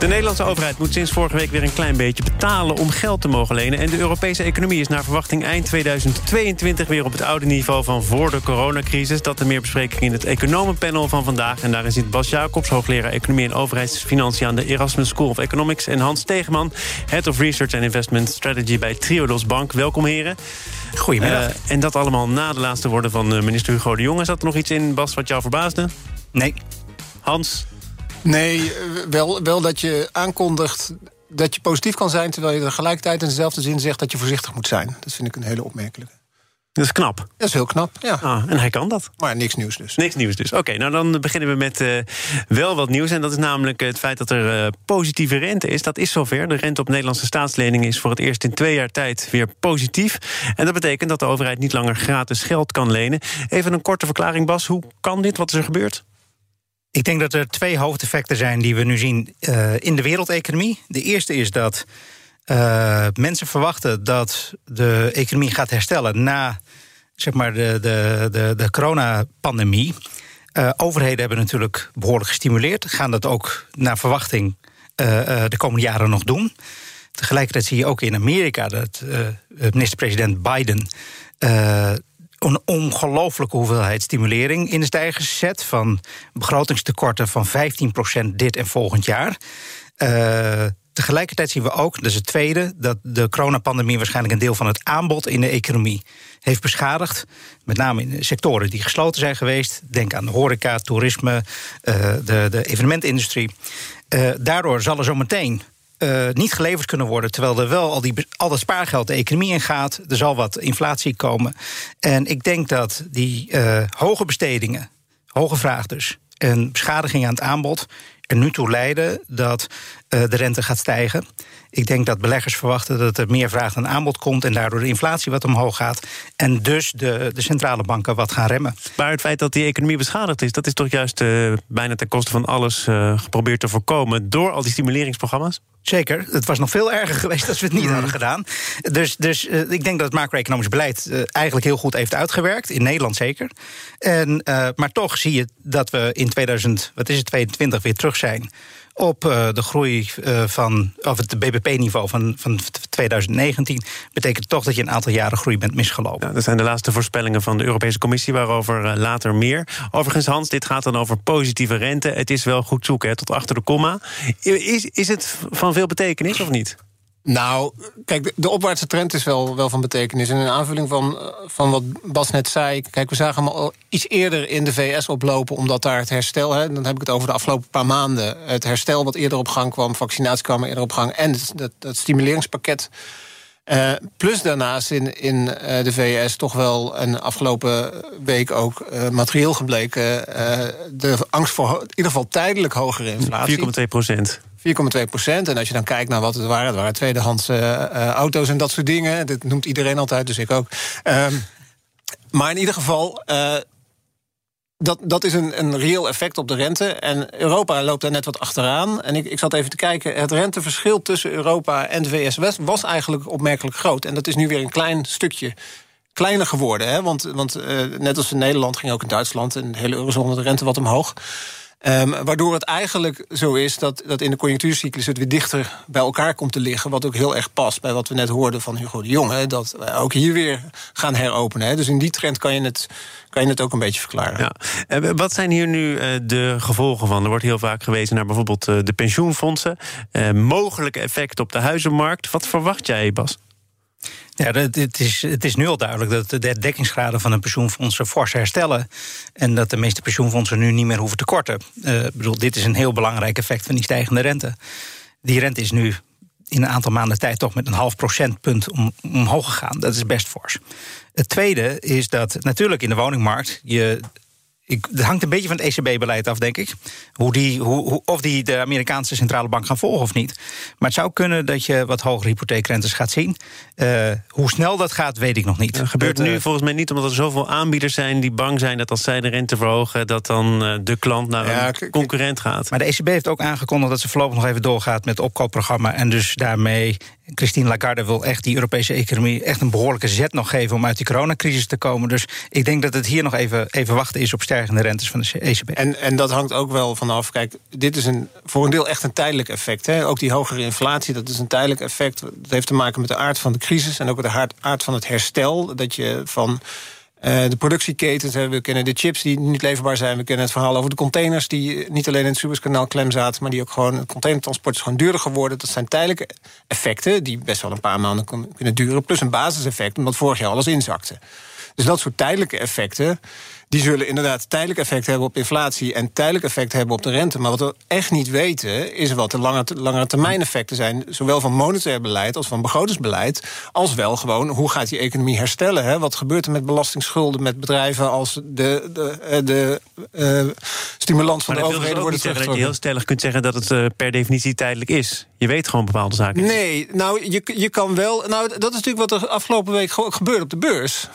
De Nederlandse overheid moet sinds vorige week weer een klein beetje betalen om geld te mogen lenen. En de Europese economie is naar verwachting eind 2022 weer op het oude niveau van voor de coronacrisis. Dat en meer bespreking in het economenpanel van vandaag. En daarin zit Bas Jacobs, hoogleraar economie en overheidsfinanciën aan de Erasmus School of Economics. En Hans Tegeman, Head of Research and Investment Strategy bij Triodos Bank. Welkom heren. Goedemiddag. Uh, en dat allemaal na de laatste woorden van eh, minister Hugo de Jonge. Zat er nog iets in, Bas, wat jou verbaasde? Nee. Hans? Nee, wel, wel dat je aankondigt dat je positief kan zijn... terwijl je tegelijkertijd in dezelfde zin zegt dat je voorzichtig moet zijn. Dat vind ik een hele opmerkelijke. Dat is knap. Dat is heel knap, ja. Ah, en hij kan dat. Maar niks nieuws dus. Niks nieuws dus. Oké, nou dan beginnen we met uh, wel wat nieuws. En dat is namelijk het feit dat er uh, positieve rente is. Dat is zover. De rente op Nederlandse staatsleningen is voor het eerst in twee jaar tijd weer positief. En dat betekent dat de overheid niet langer gratis geld kan lenen. Even een korte verklaring, Bas. Hoe kan dit? Wat is er gebeurd? Ik denk dat er twee hoofdeffecten zijn die we nu zien uh, in de wereldeconomie. De eerste is dat uh, mensen verwachten dat de economie gaat herstellen na zeg maar, de, de, de, de coronapandemie. Uh, overheden hebben natuurlijk behoorlijk gestimuleerd, gaan dat ook naar verwachting de komende jaren nog doen. Tegelijkertijd zie je ook in Amerika dat minister-president Biden een ongelofelijke hoeveelheid stimulering in de stijgers gezet. Van begrotingstekorten van 15% dit en volgend jaar. Uh, tegelijkertijd zien we ook, dat is het tweede, dat de coronapandemie waarschijnlijk een deel van het aanbod in de economie heeft beschadigd. Met name in sectoren die gesloten zijn geweest. Denk aan de horeca, toerisme, uh, de, de evenementindustrie. Uh, daardoor zal er zo meteen uh, niet geleverd kunnen worden. Terwijl er wel al, die, al dat spaargeld de economie in gaat. Er zal wat inflatie komen. En ik denk dat die uh, hoge bestedingen, hoge vraag dus. en beschadiging aan het aanbod er nu toe leiden dat de rente gaat stijgen. Ik denk dat beleggers verwachten dat er meer vraag dan aanbod komt... en daardoor de inflatie wat omhoog gaat. En dus de, de centrale banken wat gaan remmen. Maar het feit dat die economie beschadigd is... dat is toch juist uh, bijna ten koste van alles uh, geprobeerd te voorkomen... door al die stimuleringsprogramma's? Zeker. Het was nog veel erger geweest als we het niet mm. hadden gedaan. Dus, dus uh, ik denk dat het macro-economisch beleid uh, eigenlijk heel goed heeft uitgewerkt. In Nederland zeker. En, uh, maar toch zie je dat we in 2000, wat is het, 22 weer terug zijn op uh, de groei uh, van, of het BBP-niveau van, van 2019, betekent toch dat je een aantal jaren groei bent misgelopen. Dat zijn de laatste voorspellingen van de Europese Commissie, waarover uh, later meer. Overigens, Hans, dit gaat dan over positieve rente. Het is wel goed zoeken, hè, tot achter de komma. Is, is het van veel betekenis of niet? Nou, kijk, de, opwaartse trend is wel, wel van betekenis. En in aanvulling van, van wat Bas net zei... kijk, we zagen hem al iets eerder in de VS oplopen... omdat daar het herstel, hè, dan heb ik het over de afgelopen paar maanden... het herstel wat eerder op gang kwam, vaccinatie kwam eerder op gang... en dat, dat stimuleringspakket... Uh, plus daarnaast in, in uh, de VS toch wel een afgelopen week ook materieel gebleken... de angst voor in ieder geval tijdelijk hogere inflatie. 4,2 procent. 4,2 procent. En als je dan kijkt naar wat het waren, het waren tweedehands uh, auto's en dat soort dingen. Dat noemt iedereen altijd, dus ik ook. Um, maar in ieder geval, uh, dat, dat is een, een reëel effect op de rente. En Europa loopt daar net wat achteraan. En ik, ik zat even te kijken, het renteverschil tussen Europa en de VS was eigenlijk opmerkelijk groot. En dat is nu weer een klein stukje kleiner geworden. Hè? Want, want net als in Nederland ging ook in Duitsland en de hele eurozone de rente wat omhoog. Um, waardoor het eigenlijk zo is dat, dat in de conjunctuurcyclus het weer dichter bij elkaar komt te liggen. Wat ook heel erg past bij wat we net hoorden van Hugo de Jonge. Dat we ook hier weer gaan heropenen. Hè. Dus in die trend kan je het, kan je het ook een beetje verklaren. Ja. Wat zijn hier nu uh, de gevolgen van? Er wordt heel vaak gewezen naar bijvoorbeeld uh, de pensioenfondsen. mogelijke effecten op de huizenmarkt. Wat verwacht jij, Bas? Ja, het is, het is nu al duidelijk dat de dekkingsgraden van een pensioenfondsen fors herstellen. En dat de meeste pensioenfondsen nu niet meer hoeven te korten. Uh, bedoel, dit is een heel belangrijk effect van die stijgende rente. Die rente is nu in een aantal maanden tijd toch met een half procentpunt om, omhoog gegaan. Dat is best fors. Het tweede is dat natuurlijk in de woningmarkt je Ik, het hangt een beetje van het ECB-beleid af, denk ik. Hoe die, hoe, hoe, of die de Amerikaanse centrale bank gaan volgen of niet. Maar het zou kunnen dat je wat hogere hypotheekrentes gaat zien. Uh, hoe snel dat gaat, weet ik nog niet. Dat gebeurt nu uh, volgens mij niet omdat er zoveel aanbieders zijn die bang zijn dat als zij de rente verhogen, dat dan uh, de klant naar ja, een concurrent gaat. Maar de ECB heeft ook aangekondigd dat ze voorlopig nog even doorgaat met het opkoopprogramma. En dus daarmee Christine Lagarde wil echt die Europese economie echt een behoorlijke zet nog geven om uit die coronacrisis te komen. Dus ik denk dat het hier nog even, even wachten is op stijgende rentes van de ECB. En, en dat hangt ook wel vanaf. Kijk, dit is een, voor een deel echt een tijdelijk effect. Hè. Ook die hogere inflatie, dat is een tijdelijk effect. Dat heeft te maken met de aard van de crisis en ook de aard van het herstel. Dat je van uh, de productieketens, we kennen de chips die niet leverbaar zijn. We kennen het verhaal over de containers die niet alleen in het Suezkanaal klem zaten... maar die ook gewoon, het containertransport is gewoon duurder geworden. Dat zijn tijdelijke effecten die best wel een paar maanden kunnen duren. Plus een basiseffect, omdat vorig jaar alles inzakte. Dus dat soort tijdelijke effecten die zullen inderdaad tijdelijk effect hebben op inflatie en tijdelijk effect hebben op de rente. Maar wat we echt niet weten, is wat de lange, lange termijn effecten zijn, zowel van monetair beleid als van begrotingsbeleid, als wel gewoon hoe gaat die economie herstellen. Hè? Wat gebeurt er met belastingsschulden, met bedrijven als de, de, eh, de, uh, stimulans van de overheden wordt zeggen dat je heel stellig kunt zeggen dat het uh, per definitie tijdelijk is. Je weet gewoon bepaalde zaken. Nee, nou je, je kan wel. Nou, dat is natuurlijk wat er afgelopen week gebeurde op de beurs.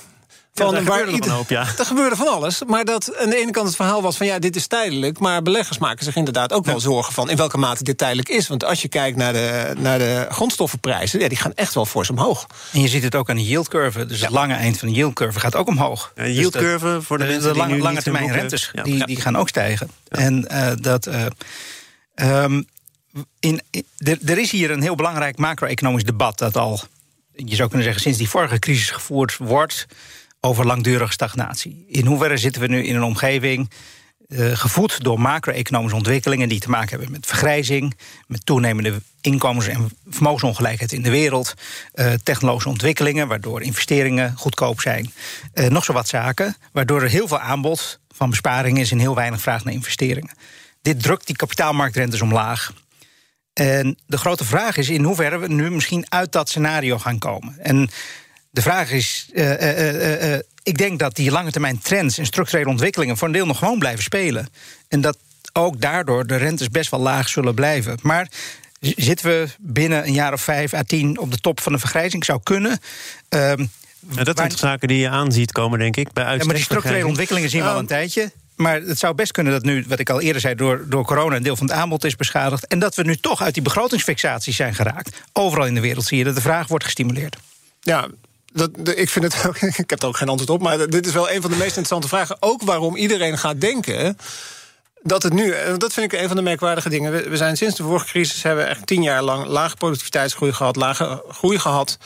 Van ja, waar ieder, hoop, ja. Er gebeurde van alles. Maar dat aan de ene kant het verhaal was van ja, dit is tijdelijk. Maar beleggers maken zich inderdaad ook wel zorgen van in welke mate dit tijdelijk is. Want als je kijkt naar de, naar de grondstoffenprijzen, ja, die gaan echt wel fors omhoog. En je ziet het ook aan de yieldcurve. Dus het lange eind van de yieldcurve gaat ook omhoog. Ja, dus yieldcurve voor de, de mensen de, die lange termijn rentes, die, die gaan ook stijgen. En uh, dat. Uh, um, in, in, er is hier een heel belangrijk macro-economisch debat dat al, je zou kunnen zeggen, sinds die vorige crisis gevoerd wordt over langdurige stagnatie. In hoeverre zitten we nu in een omgeving uh, gevoed door macro-economische ontwikkelingen die te maken hebben met vergrijzing, met toenemende inkomens- en vermogensongelijkheid in de wereld, uh, technologische ontwikkelingen waardoor investeringen goedkoop zijn, uh, nog zo wat zaken, waardoor er heel veel aanbod van besparingen is en heel weinig vraag naar investeringen. Dit drukt die kapitaalmarktrentes omlaag. En de grote vraag is in hoeverre we nu misschien uit dat scenario gaan komen. En de vraag is, uh, uh, uh, ik denk dat die lange termijn trends en structurele ontwikkelingen voor een deel nog gewoon blijven spelen. En dat ook daardoor de rentes best wel laag zullen blijven. Maar zitten we binnen een jaar of vijf à tien op de top van de vergrijzing? Zou kunnen. Um, dat zijn zaken die je aanziet komen, denk ik. Bij ja, maar die structurele ontwikkelingen zien we al een tijdje. Maar het zou best kunnen dat nu, wat ik al eerder zei, door, door corona een deel van het aanbod is beschadigd. En dat we nu toch uit die begrotingsfixaties zijn geraakt. Overal in de wereld zie je dat de vraag wordt gestimuleerd. Ja, dat, ik vind het ik heb er ook geen antwoord op, maar dit is wel een van de meest interessante vragen. Ook waarom iedereen gaat denken dat het nu, dat vind ik een van de merkwaardige dingen. We, we zijn sinds de vorige crisis hebben we echt tien jaar lang lage productiviteitsgroei gehad, lage groei gehad.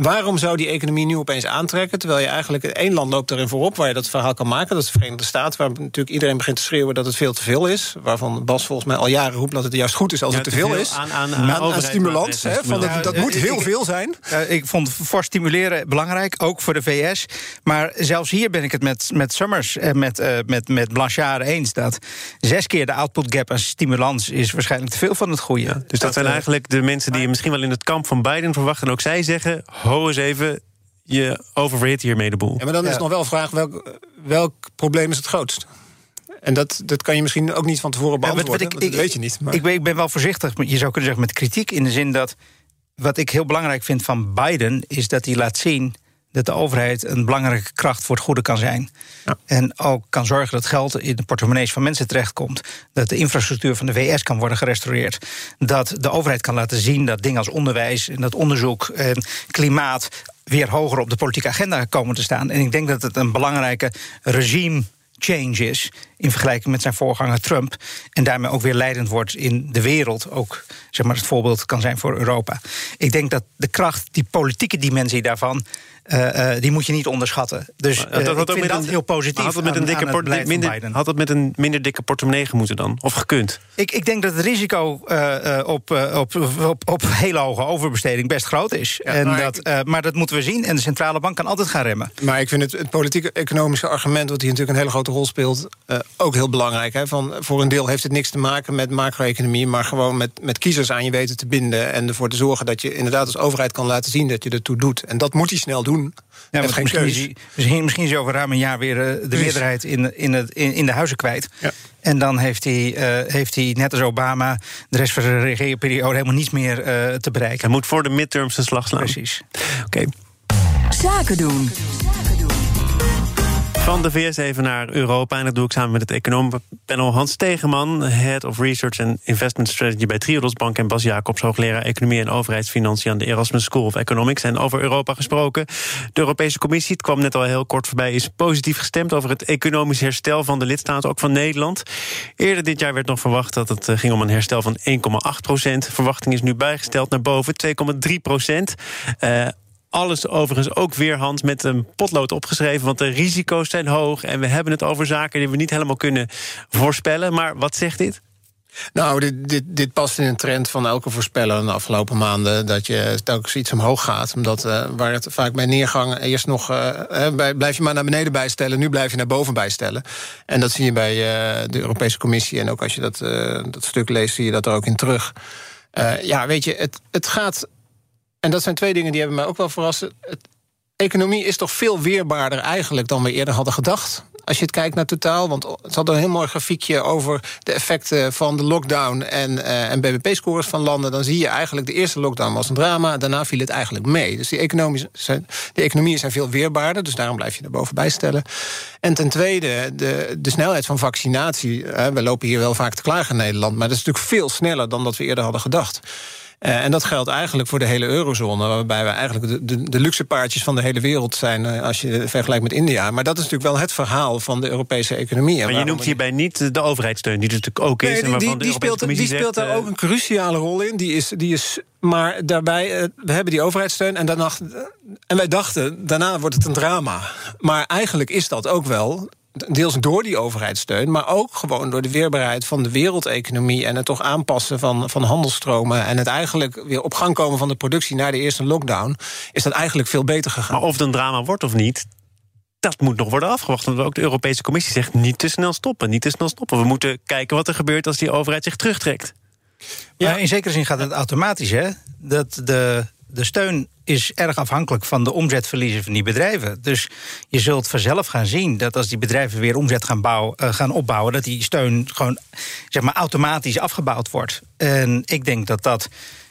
Waarom zou die economie nu opeens aantrekken? Terwijl je eigenlijk één land loopt erin voorop waar je dat verhaal kan maken. Dat is de Verenigde Staten, waar natuurlijk iedereen begint te schreeuwen dat het veel te veel is. Waarvan Bas volgens mij al jaren roept dat het juist goed is als het te veel, is. Aan, aan, aan, aan stimulans. Van dat, dat moet heel veel zijn. ik vond voor stimuleren belangrijk, ook voor de VS. Maar zelfs hier ben ik het met, met Summers en met, uh, met, met Blanchard eens. Dat zes keer de output gap aan stimulans is waarschijnlijk te veel van het goede. dus dat, dat zijn eigenlijk de mensen die je misschien wel in het kamp van Biden verwachten. En ook zij zeggen ho eens even, je oververhit hiermee de boel. Ja, maar dan is nog wel de vraag, welk, welk probleem is het grootst? En dat, dat kan je misschien ook niet van tevoren beantwoorden. Ja, ik, dat weet je niet. Maar. Ik, ben, ik ben wel voorzichtig, je zou kunnen zeggen met kritiek... in de zin dat wat ik heel belangrijk vind van Biden... is dat hij laat zien dat de overheid een belangrijke kracht voor het goede kan zijn. Ja. En ook kan zorgen dat geld in de portemonnees van mensen terechtkomt. Dat de infrastructuur van de VS kan worden gerestaureerd. Dat de overheid kan laten zien dat dingen als onderwijs en dat onderzoek en klimaat weer hoger op de politieke agenda komen te staan. En ik denk dat het een belangrijke regime change is in vergelijking met zijn voorganger Trump. En daarmee ook weer leidend wordt in de wereld. Ook zeg maar, het voorbeeld kan zijn voor Europa. Ik denk dat de kracht, die politieke dimensie daarvan. Uh, uh, die moet je niet onderschatten. Dus uh, dat had ik vind dat een, heel positief. Had het, met een dikke het minder, had het met een minder dikke portemonnee moeten dan? Of gekund? Ik, ik denk dat het risico op, op, op, op hele hoge overbesteding best groot is. Ja, en maar, dat, maar dat moeten we zien. En de centrale bank kan altijd gaan remmen. Maar ik vind het, het politieke economische argument... wat hier natuurlijk een hele grote rol speelt... ook heel belangrijk. Hè? Van, voor een deel heeft het niks te maken met macro-economie... maar gewoon met, met kiezers aan je weten te binden... en ervoor te zorgen dat je inderdaad als overheid kan laten zien... dat je ertoe doet. En dat moet hij snel doen doen. Ja, geen misschien, keus. is hij, misschien, misschien is hij over ruim een jaar weer eh, de Precies. meerderheid in, in, het, in, in de huizen kwijt. Ja. En dan heeft hij, eh, heeft hij, net als Obama, de rest van zijn regeerperiode helemaal niets meer eh, te bereiken. Hij moet voor de midterms een slag slaan. Precies. Oké. Zaken doen. Van de VS even naar Europa. En dat doe ik samen met het economenpanel Hans Stegeman... Head of Research and Investment Strategy bij Triodos Bank... en Bas Jacobs, hoogleraar Economie en Overheidsfinanciën... aan de Erasmus School of Economics. En over Europa gesproken. De Europese Commissie, het kwam net al heel kort voorbij... is positief gestemd over het economisch herstel van de lidstaten, ook van Nederland. Eerder dit jaar werd nog verwacht dat het eh, ging om een herstel van 1,8 procent. Verwachting is nu bijgesteld naar boven 2,3 procent. Eh, alles overigens ook weer, Hans, met een potlood opgeschreven... want de risico's zijn hoog en we hebben het over zaken... die we niet helemaal kunnen voorspellen. Maar wat zegt dit? Nou, dit, dit, dit past in een trend van elke voorspeller de afgelopen maanden... dat je telkens iets omhoog gaat. Omdat uh, waar het vaak bij neergang eerst nog... Bij, blijf je maar naar beneden bijstellen, nu blijf je naar boven bijstellen. En dat zie je bij uh, de Europese Commissie. En ook als je dat, dat stuk leest, zie je dat er ook in terug. ja, weet je, het, het gaat... En dat zijn twee dingen die hebben mij ook wel verrast. Het, economie is toch veel weerbaarder eigenlijk dan we eerder hadden gedacht. Als je het kijkt naar totaal, want het had een heel mooi grafiekje over de effecten van de lockdown en, uh, en BBP-scores van landen. Dan zie je eigenlijk de eerste lockdown was een drama, daarna viel het eigenlijk mee. Dus die, zijn, die economieën zijn veel weerbaarder, dus daarom blijf je er bovenbij stellen. En ten tweede, de, de snelheid van vaccinatie. We lopen hier wel vaak te klagen in Nederland, maar dat is natuurlijk veel sneller dan dat we eerder hadden gedacht. Uh, en dat geldt eigenlijk voor de hele eurozone, waarbij we eigenlijk de, de, de luxe paardjes van de hele wereld zijn uh, als je vergelijkt met India. Maar dat is natuurlijk wel het verhaal van de Europese economie. Maar je noemt hierbij niet de overheidssteun, die er natuurlijk ook is. Nee, en waarvan die, de die, speelt, die zegt, speelt daar ook een cruciale rol in. Die is, die is, maar daarbij, we hebben die overheidssteun en, daarna, en wij dachten, daarna wordt het een drama. Maar eigenlijk is dat ook wel deels door die overheidssteun, maar ook gewoon door de weerbaarheid van de wereldeconomie en het toch aanpassen van, van handelstromen en het eigenlijk weer op gang komen van de productie na de eerste lockdown, is dat eigenlijk veel beter gegaan. Maar of het een drama wordt of niet, dat moet nog worden afgewacht. Want ook de Europese Commissie zegt niet te snel stoppen, niet te snel stoppen. We moeten kijken wat er gebeurt als die overheid zich terugtrekt. Ja, in zekere zin gaat het automatisch, hè? Dat de, de steun is erg afhankelijk van de omzetverliezen van die bedrijven. Dus je zult vanzelf gaan zien dat als die bedrijven weer omzet gaan, bouwen, uh, gaan opbouwen, dat die steun gewoon zeg maar, automatisch afgebouwd wordt. En ik denk dat dat.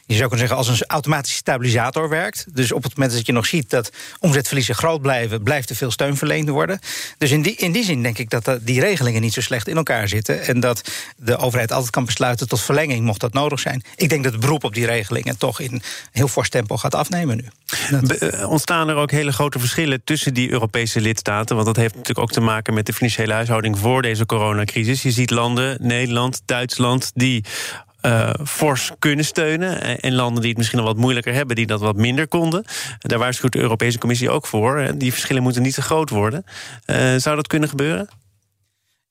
Je zou kunnen zeggen als een automatische stabilisator werkt. Dus op het moment dat je nog ziet dat omzetverliezen groot blijven, blijft er veel steun verleend worden. Dus in die, in die zin denk ik dat die regelingen niet zo slecht in elkaar zitten. En dat de overheid altijd kan besluiten tot verlenging, mocht dat nodig zijn. Ik denk dat het beroep op die regelingen toch in heel fors tempo gaat afnemen nu. Be uh, ontstaan er ook hele grote verschillen tussen die Europese lidstaten? Want dat heeft natuurlijk ook te maken met de financiële huishouding voor deze coronacrisis. Je ziet landen, Nederland, Duitsland, die uh, fors kunnen steunen. En landen die het misschien al wat moeilijker hebben, die dat wat minder konden. Daar waarschuwt de Europese Commissie ook voor. Die verschillen moeten niet te groot worden. Uh, zou dat kunnen gebeuren?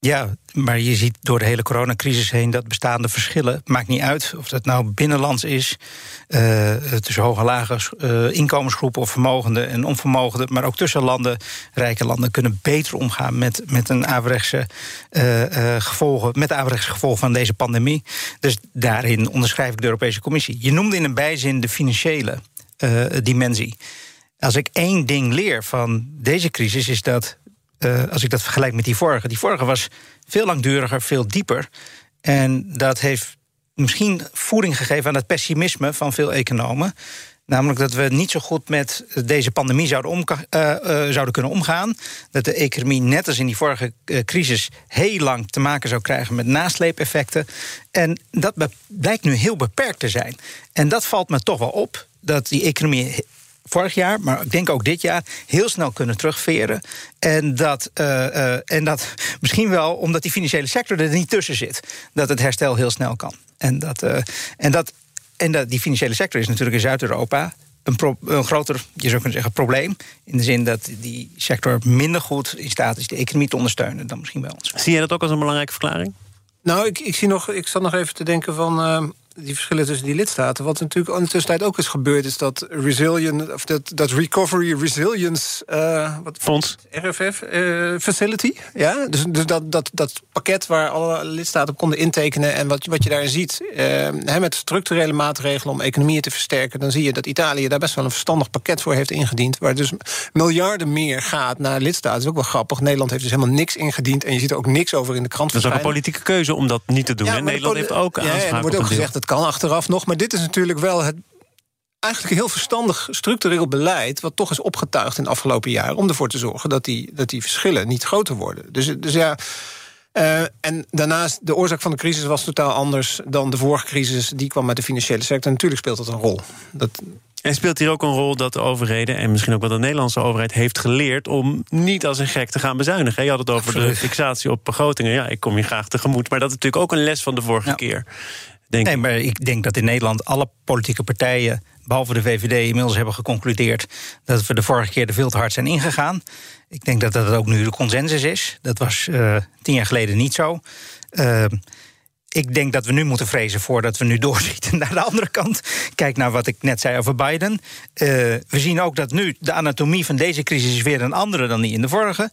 Ja, maar je ziet door de hele coronacrisis heen dat bestaande verschillen, maakt niet uit of dat nou binnenlands is, uh, tussen hoge en lage uh, inkomensgroepen of vermogenden en onvermogenden, maar ook tussen landen, rijke landen, kunnen beter omgaan met, met een averechtse uh, gevolgen, met de averechtse gevolgen van deze pandemie. Dus daarin onderschrijf ik de Europese Commissie. Je noemde in een bijzin de financiële dimensie. Als ik één ding leer van deze crisis, is dat uh, als ik dat vergelijk met die vorige. Die vorige was veel langduriger, veel dieper. En dat heeft misschien voeding gegeven aan het pessimisme van veel economen. Namelijk dat we niet zo goed met deze pandemie zouden, om, uh, uh, zouden kunnen omgaan. Dat de economie, net als in die vorige crisis, heel lang te maken zou krijgen met nasleepeffecten. En dat blijkt nu heel beperkt te zijn. En dat valt me toch wel op. Dat die economie vorig jaar, maar ik denk ook dit jaar, heel snel kunnen terugveren. En dat, uh, uh, en dat misschien wel omdat die financiële sector er niet tussen zit, dat het herstel heel snel kan. En dat, uh, en dat, en dat die financiële sector is natuurlijk in Zuid-Europa. Een, pro, een groter, je zou kunnen zeggen, probleem. In de zin dat die sector minder goed in staat is de economie te ondersteunen dan misschien bij ons. Zie jij dat ook als een belangrijke verklaring? Nou, ik, ik, zie nog, ik zat nog even te denken van die verschillen tussen die lidstaten. Wat natuurlijk in de tussentijd ook is gebeurd, is dat resilient, of dat, dat Recovery Resilience uh, wat, Fonds, RFF uh, eh, Facility. Ja, dus, dus dat, dat, dat pakket waar alle lidstaten op konden intekenen. En wat, wat je daarin ziet, uh, met structurele maatregelen om economieën te versterken, dan zie je dat Italië daar best wel een verstandig pakket voor heeft ingediend. Waar dus miljarden meer gaat naar lidstaten. Dat is ook wel grappig. Nederland heeft dus helemaal niks ingediend. En je ziet er ook niks over in de krant. Dat is ook een politieke keuze om dat niet te doen. Ja, Nederland heeft ook ja, er wordt ook gezegd, dat kan achteraf nog. Maar dit is natuurlijk wel het eigenlijk een heel verstandig structureel beleid... wat toch is opgetuigd in de afgelopen jaren... om ervoor te zorgen dat die, dat die verschillen niet groter worden. Dus, dus ja... Uh, en daarnaast, de oorzaak van de crisis was totaal anders dan de vorige crisis. Die kwam met de financiële sector. Natuurlijk speelt dat een rol. Dat, en speelt hier ook een rol dat de overheden... en misschien ook wel de Nederlandse overheid heeft geleerd... om niet als een gek te gaan bezuinigen. Je had het over de fixatie op begrotingen. Ja, ik kom je graag tegemoet. Maar dat is natuurlijk ook een les van de vorige keer. Denk nee, maar ik denk dat in Nederland alle politieke partijen... behalve de VVD inmiddels hebben geconcludeerd... dat we de vorige keer er veel te hard zijn ingegaan. Ik denk dat dat ook nu de consensus is. Dat was uh, tien jaar geleden niet zo. Uh, ik denk dat we nu moeten vrezen voordat we nu doorschieten naar de andere kant. Kijk naar wat ik net zei over Biden. Uh, we zien ook dat nu de anatomie van deze crisis is weer een andere dan die in de vorige.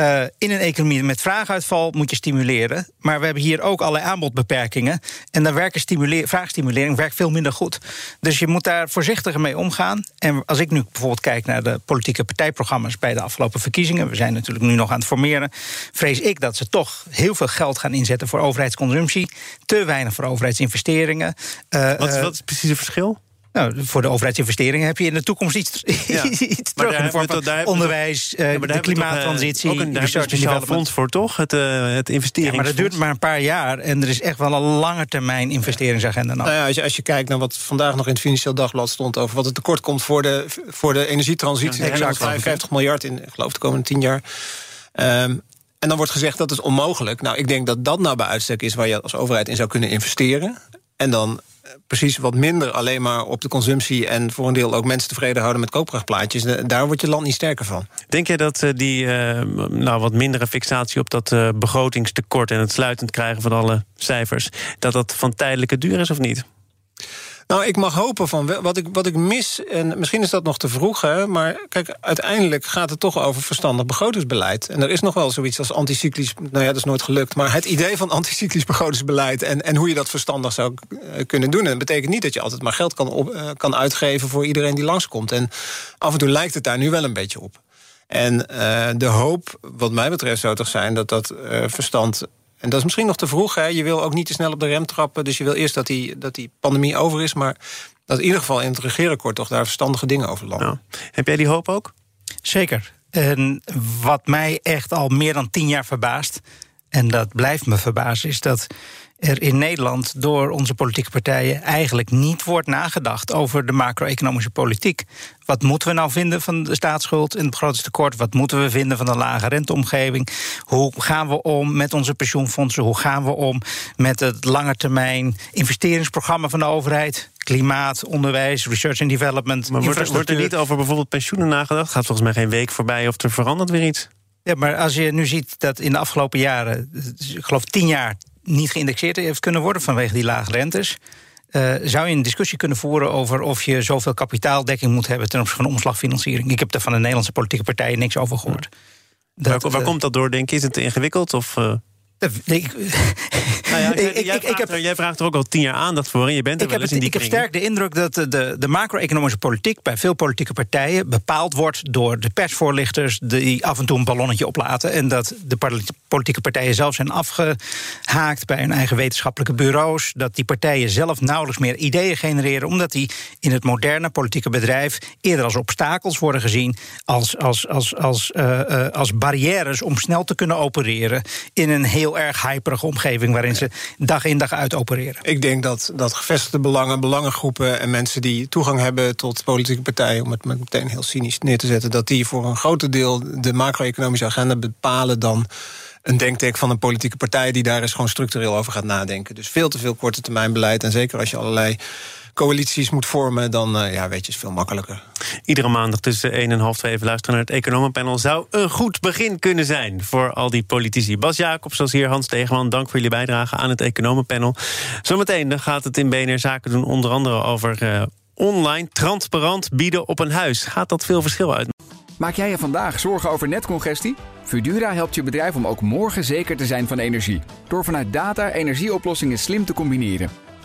Uh, in een economie met vraaguitval moet je stimuleren. Maar we hebben hier ook allerlei aanbodbeperkingen. En dan werkt vraagstimulering werkt veel minder goed. Dus je moet daar voorzichtiger mee omgaan. En als ik nu bijvoorbeeld kijk naar de politieke partijprogramma's bij de afgelopen verkiezingen. We zijn natuurlijk nu nog aan het formeren. Vrees ik dat ze toch heel veel geld gaan inzetten voor overheidsconsumptie te weinig voor overheidsinvesteringen. Uh, wat, wat is precies het verschil? Nou, voor de overheidsinvesteringen heb je in de toekomst iets, ja. iets terug in de vorm van onderwijs, de klimaattransitie. Ook een, speciaal fonds voor, toch? Het, uh, het investeringsfonds. Ja, maar dat duurt maar een paar jaar. En er is echt wel een lange termijn investeringsagenda Nou ja, als, je, als je kijkt naar wat vandaag nog in het Financieel Dagblad stond... over wat het tekort komt voor de, voor de energietransitie. Ja, 55 miljard in, geloof de komende tien jaar. Um, en dan wordt gezegd dat is onmogelijk. Nou, ik denk dat dat nou bij uitstek is waar je als overheid in zou kunnen investeren. En dan eh, precies wat minder alleen maar op de consumptie... en voor een deel ook mensen tevreden houden met koopkrachtplaatjes. Daar wordt je land niet sterker van. Denk je dat eh, die uh, nou, wat mindere fixatie op dat begrotingstekort... en het sluitend krijgen van alle cijfers... dat dat van tijdelijke duur is of niet? Nou, ik mag hopen van wat ik, wat ik mis, en misschien is dat nog te vroeg, hè, maar kijk, uiteindelijk gaat het toch over verstandig begrotingsbeleid. En er is nog wel zoiets als anticyclisch, nou ja, dat is nooit gelukt, maar het idee van anticyclisch begrotingsbeleid en, en hoe je dat verstandig zou eh, kunnen doen. En dat betekent niet dat je altijd maar geld kan, uh, kan uitgeven voor iedereen die langskomt. En af en toe lijkt het daar nu wel een beetje op. En uh, de hoop, wat mij betreft, zou toch zijn dat dat verstand en dat is misschien nog te vroeg. Hè. Je wil ook niet te snel op de rem trappen. Dus je wil eerst dat die, dat die pandemie over is. Maar dat in ieder geval in het regeerakkoord toch daar verstandige dingen over landen. Heb jij die hoop ook? Zeker. En wat mij echt al meer dan tien jaar verbaast... en dat blijft me verbazen, is dat er in Nederland door onze politieke partijen eigenlijk niet wordt nagedacht over de macro-economische politiek. Wat moeten we nou vinden van de staatsschuld en het begrotingstekort? Wat moeten we vinden van de lage renteomgeving? Hoe gaan we om met onze pensioenfondsen? Hoe gaan we om met het langetermijn investeringsprogramma van de overheid? Klimaat, onderwijs, research and development. Maar wordt er, wordt er niet over bijvoorbeeld pensioenen nagedacht? Gaat volgens mij geen week voorbij of er verandert weer iets? Ja, maar als je nu ziet dat in de afgelopen jaren, ik geloof tien jaar, niet geïndexeerd heeft kunnen worden vanwege die lage rentes. Uh, zou je een discussie kunnen voeren over of je zoveel kapitaaldekking moet hebben ten opzichte van omslagfinanciering? Ik heb er van de Nederlandse politieke partijen niks over gehoord. Dat, waar, waar uh, komt dat door, denk je? Is het te ingewikkeld? Of, uh... Ik, nou ja, ik, jij, vraagt er, jij, vraagt er, ook al tien jaar aandacht voor en je bent er wel eens in die Ik heb sterk de indruk dat de, de macro-economische politiek... bij veel politieke partijen bepaald wordt door de persvoorlichters... die af en toe een ballonnetje oplaten... en dat de politieke partijen zelf zijn afgehaakt... bij hun eigen wetenschappelijke bureaus... dat die partijen zelf nauwelijks meer ideeën genereren... omdat die in het moderne politieke bedrijf... eerder als obstakels worden gezien... als, als, als, als, uh, uh, als barrières om snel te kunnen opereren... in een heel erg hyperige omgeving waarin ze dag in dag uit opereren. Ik denk dat, dat gevestigde belangen, belangengroepen en mensen die toegang hebben tot politieke partijen, om het meteen heel cynisch neer te zetten, dat die voor een groot deel de macro-economische agenda bepalen dan een denktek van een politieke partij die daar eens gewoon structureel over gaat nadenken. Dus veel te veel korte termijn beleid. En zeker als je allerlei coalities moet vormen, dan uh, ja, weet je, is veel makkelijker. Iedere maandag tussen 1 en half 2 even luisteren naar het Economenpanel... zou een goed begin kunnen zijn voor al die politici. Bas Jacobs, zoals hier Hans Tegenman, dank voor jullie bijdrage aan het Economenpanel. Zometeen dan gaat het in BNR Zaken doen onder andere over... Uh, online transparant bieden op een huis. Gaat dat veel verschil uit? Maak jij je vandaag zorgen over netcongestie? Fudura helpt je bedrijf om ook morgen zeker te zijn van energie. Door vanuit data energieoplossingen slim te combineren.